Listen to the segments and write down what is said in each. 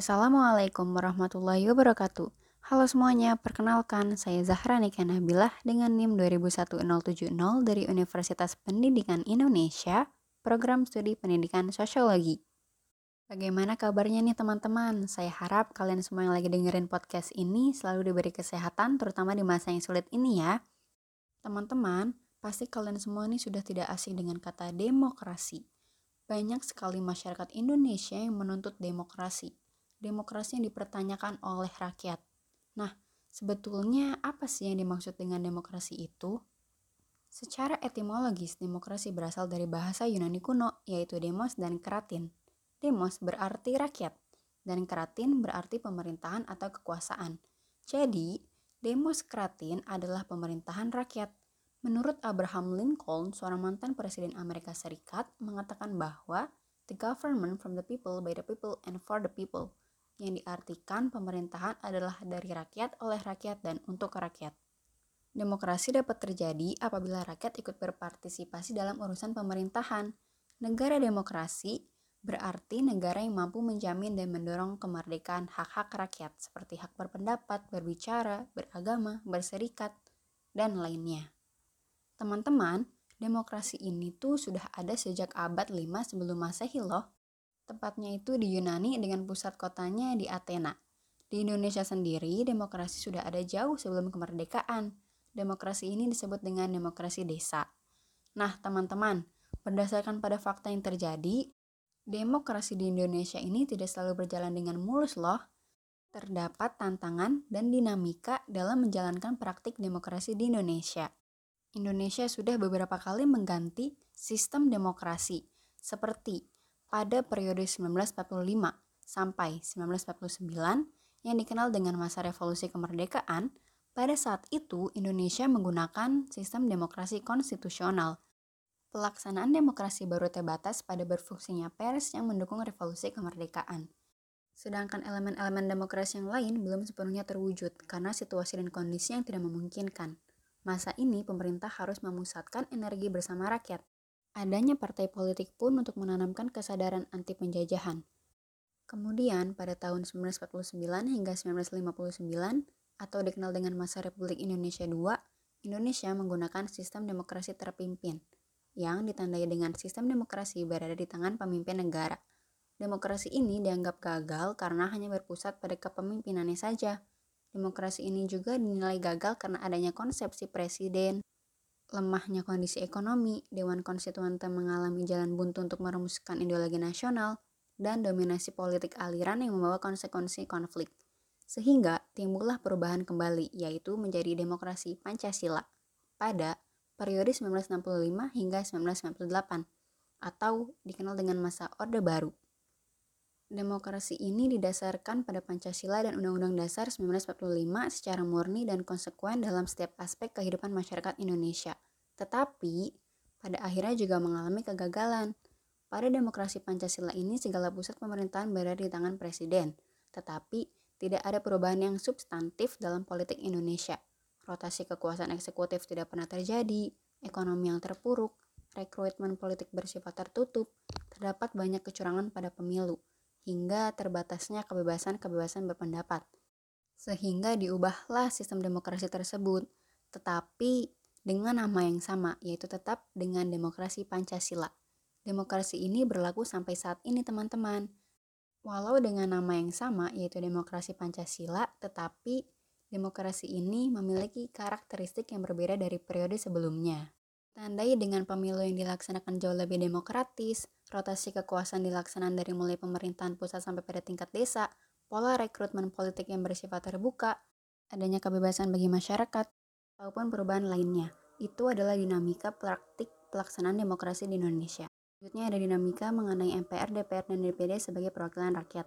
Assalamualaikum warahmatullahi wabarakatuh. Halo semuanya, perkenalkan saya Zahra Nika Nabilah dengan NIM 201070 dari Universitas Pendidikan Indonesia, Program Studi Pendidikan Sosiologi. Bagaimana kabarnya nih teman-teman? Saya harap kalian semua yang lagi dengerin podcast ini selalu diberi kesehatan terutama di masa yang sulit ini ya. Teman-teman, pasti kalian semua ini sudah tidak asing dengan kata demokrasi. Banyak sekali masyarakat Indonesia yang menuntut demokrasi demokrasi yang dipertanyakan oleh rakyat. Nah, sebetulnya apa sih yang dimaksud dengan demokrasi itu? Secara etimologis, demokrasi berasal dari bahasa Yunani kuno, yaitu demos dan keratin. Demos berarti rakyat, dan keratin berarti pemerintahan atau kekuasaan. Jadi, demos keratin adalah pemerintahan rakyat. Menurut Abraham Lincoln, seorang mantan presiden Amerika Serikat, mengatakan bahwa the government from the people, by the people, and for the people yang diartikan pemerintahan adalah dari rakyat, oleh rakyat, dan untuk rakyat. Demokrasi dapat terjadi apabila rakyat ikut berpartisipasi dalam urusan pemerintahan. Negara demokrasi berarti negara yang mampu menjamin dan mendorong kemerdekaan hak-hak rakyat seperti hak berpendapat, berbicara, beragama, berserikat, dan lainnya. Teman-teman, demokrasi ini tuh sudah ada sejak abad 5 sebelum Masehi loh. Tepatnya itu di Yunani dengan pusat kotanya di Athena. Di Indonesia sendiri, demokrasi sudah ada jauh sebelum kemerdekaan. Demokrasi ini disebut dengan demokrasi desa. Nah, teman-teman, berdasarkan pada fakta yang terjadi, demokrasi di Indonesia ini tidak selalu berjalan dengan mulus loh. Terdapat tantangan dan dinamika dalam menjalankan praktik demokrasi di Indonesia. Indonesia sudah beberapa kali mengganti sistem demokrasi, seperti pada periode 1945 sampai 1949 yang dikenal dengan masa revolusi kemerdekaan, pada saat itu Indonesia menggunakan sistem demokrasi konstitusional. Pelaksanaan demokrasi baru terbatas pada berfungsinya pers yang mendukung revolusi kemerdekaan. Sedangkan elemen-elemen demokrasi yang lain belum sepenuhnya terwujud karena situasi dan kondisi yang tidak memungkinkan. Masa ini pemerintah harus memusatkan energi bersama rakyat, Adanya partai politik pun untuk menanamkan kesadaran anti penjajahan. Kemudian, pada tahun 1949 hingga 1959, atau dikenal dengan masa Republik Indonesia II, Indonesia menggunakan sistem demokrasi terpimpin, yang ditandai dengan sistem demokrasi berada di tangan pemimpin negara. Demokrasi ini dianggap gagal karena hanya berpusat pada kepemimpinannya saja. Demokrasi ini juga dinilai gagal karena adanya konsepsi presiden, lemahnya kondisi ekonomi, Dewan Konstituante mengalami jalan buntu untuk merumuskan ideologi nasional, dan dominasi politik aliran yang membawa konsekuensi konflik. Sehingga timbullah perubahan kembali, yaitu menjadi demokrasi Pancasila pada periode 1965 hingga 1998, atau dikenal dengan masa Orde Baru. Demokrasi ini didasarkan pada Pancasila dan Undang-Undang Dasar 1945 secara murni dan konsekuen dalam setiap aspek kehidupan masyarakat Indonesia. Tetapi, pada akhirnya juga mengalami kegagalan. Pada demokrasi Pancasila ini segala pusat pemerintahan berada di tangan presiden, tetapi tidak ada perubahan yang substantif dalam politik Indonesia. Rotasi kekuasaan eksekutif tidak pernah terjadi, ekonomi yang terpuruk, rekrutmen politik bersifat tertutup, terdapat banyak kecurangan pada pemilu, hingga terbatasnya kebebasan-kebebasan berpendapat. Sehingga diubahlah sistem demokrasi tersebut, tetapi dengan nama yang sama, yaitu tetap dengan demokrasi Pancasila. Demokrasi ini berlaku sampai saat ini, teman-teman. Walau dengan nama yang sama, yaitu demokrasi Pancasila, tetapi demokrasi ini memiliki karakteristik yang berbeda dari periode sebelumnya. Tandai dengan pemilu yang dilaksanakan jauh lebih demokratis, rotasi kekuasaan dilaksanakan dari mulai pemerintahan pusat sampai pada tingkat desa, pola rekrutmen politik yang bersifat terbuka, adanya kebebasan bagi masyarakat, maupun perubahan lainnya. Itu adalah dinamika praktik pelaksanaan demokrasi di Indonesia. Selanjutnya ada dinamika mengenai MPR, DPR, dan DPD sebagai perwakilan rakyat.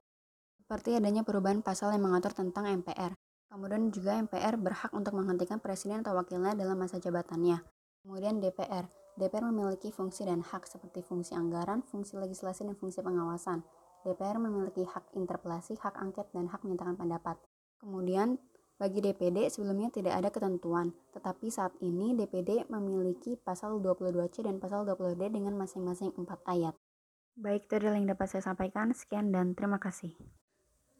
Seperti adanya perubahan pasal yang mengatur tentang MPR. Kemudian juga MPR berhak untuk menghentikan presiden atau wakilnya dalam masa jabatannya. Kemudian DPR. DPR memiliki fungsi dan hak seperti fungsi anggaran, fungsi legislasi, dan fungsi pengawasan. DPR memiliki hak interpelasi, hak angket, dan hak menyatakan pendapat. Kemudian, bagi DPD sebelumnya tidak ada ketentuan, tetapi saat ini DPD memiliki pasal 22C dan pasal 20D dengan masing-masing 4 ayat. Baik, itu adalah yang dapat saya sampaikan. Sekian dan terima kasih.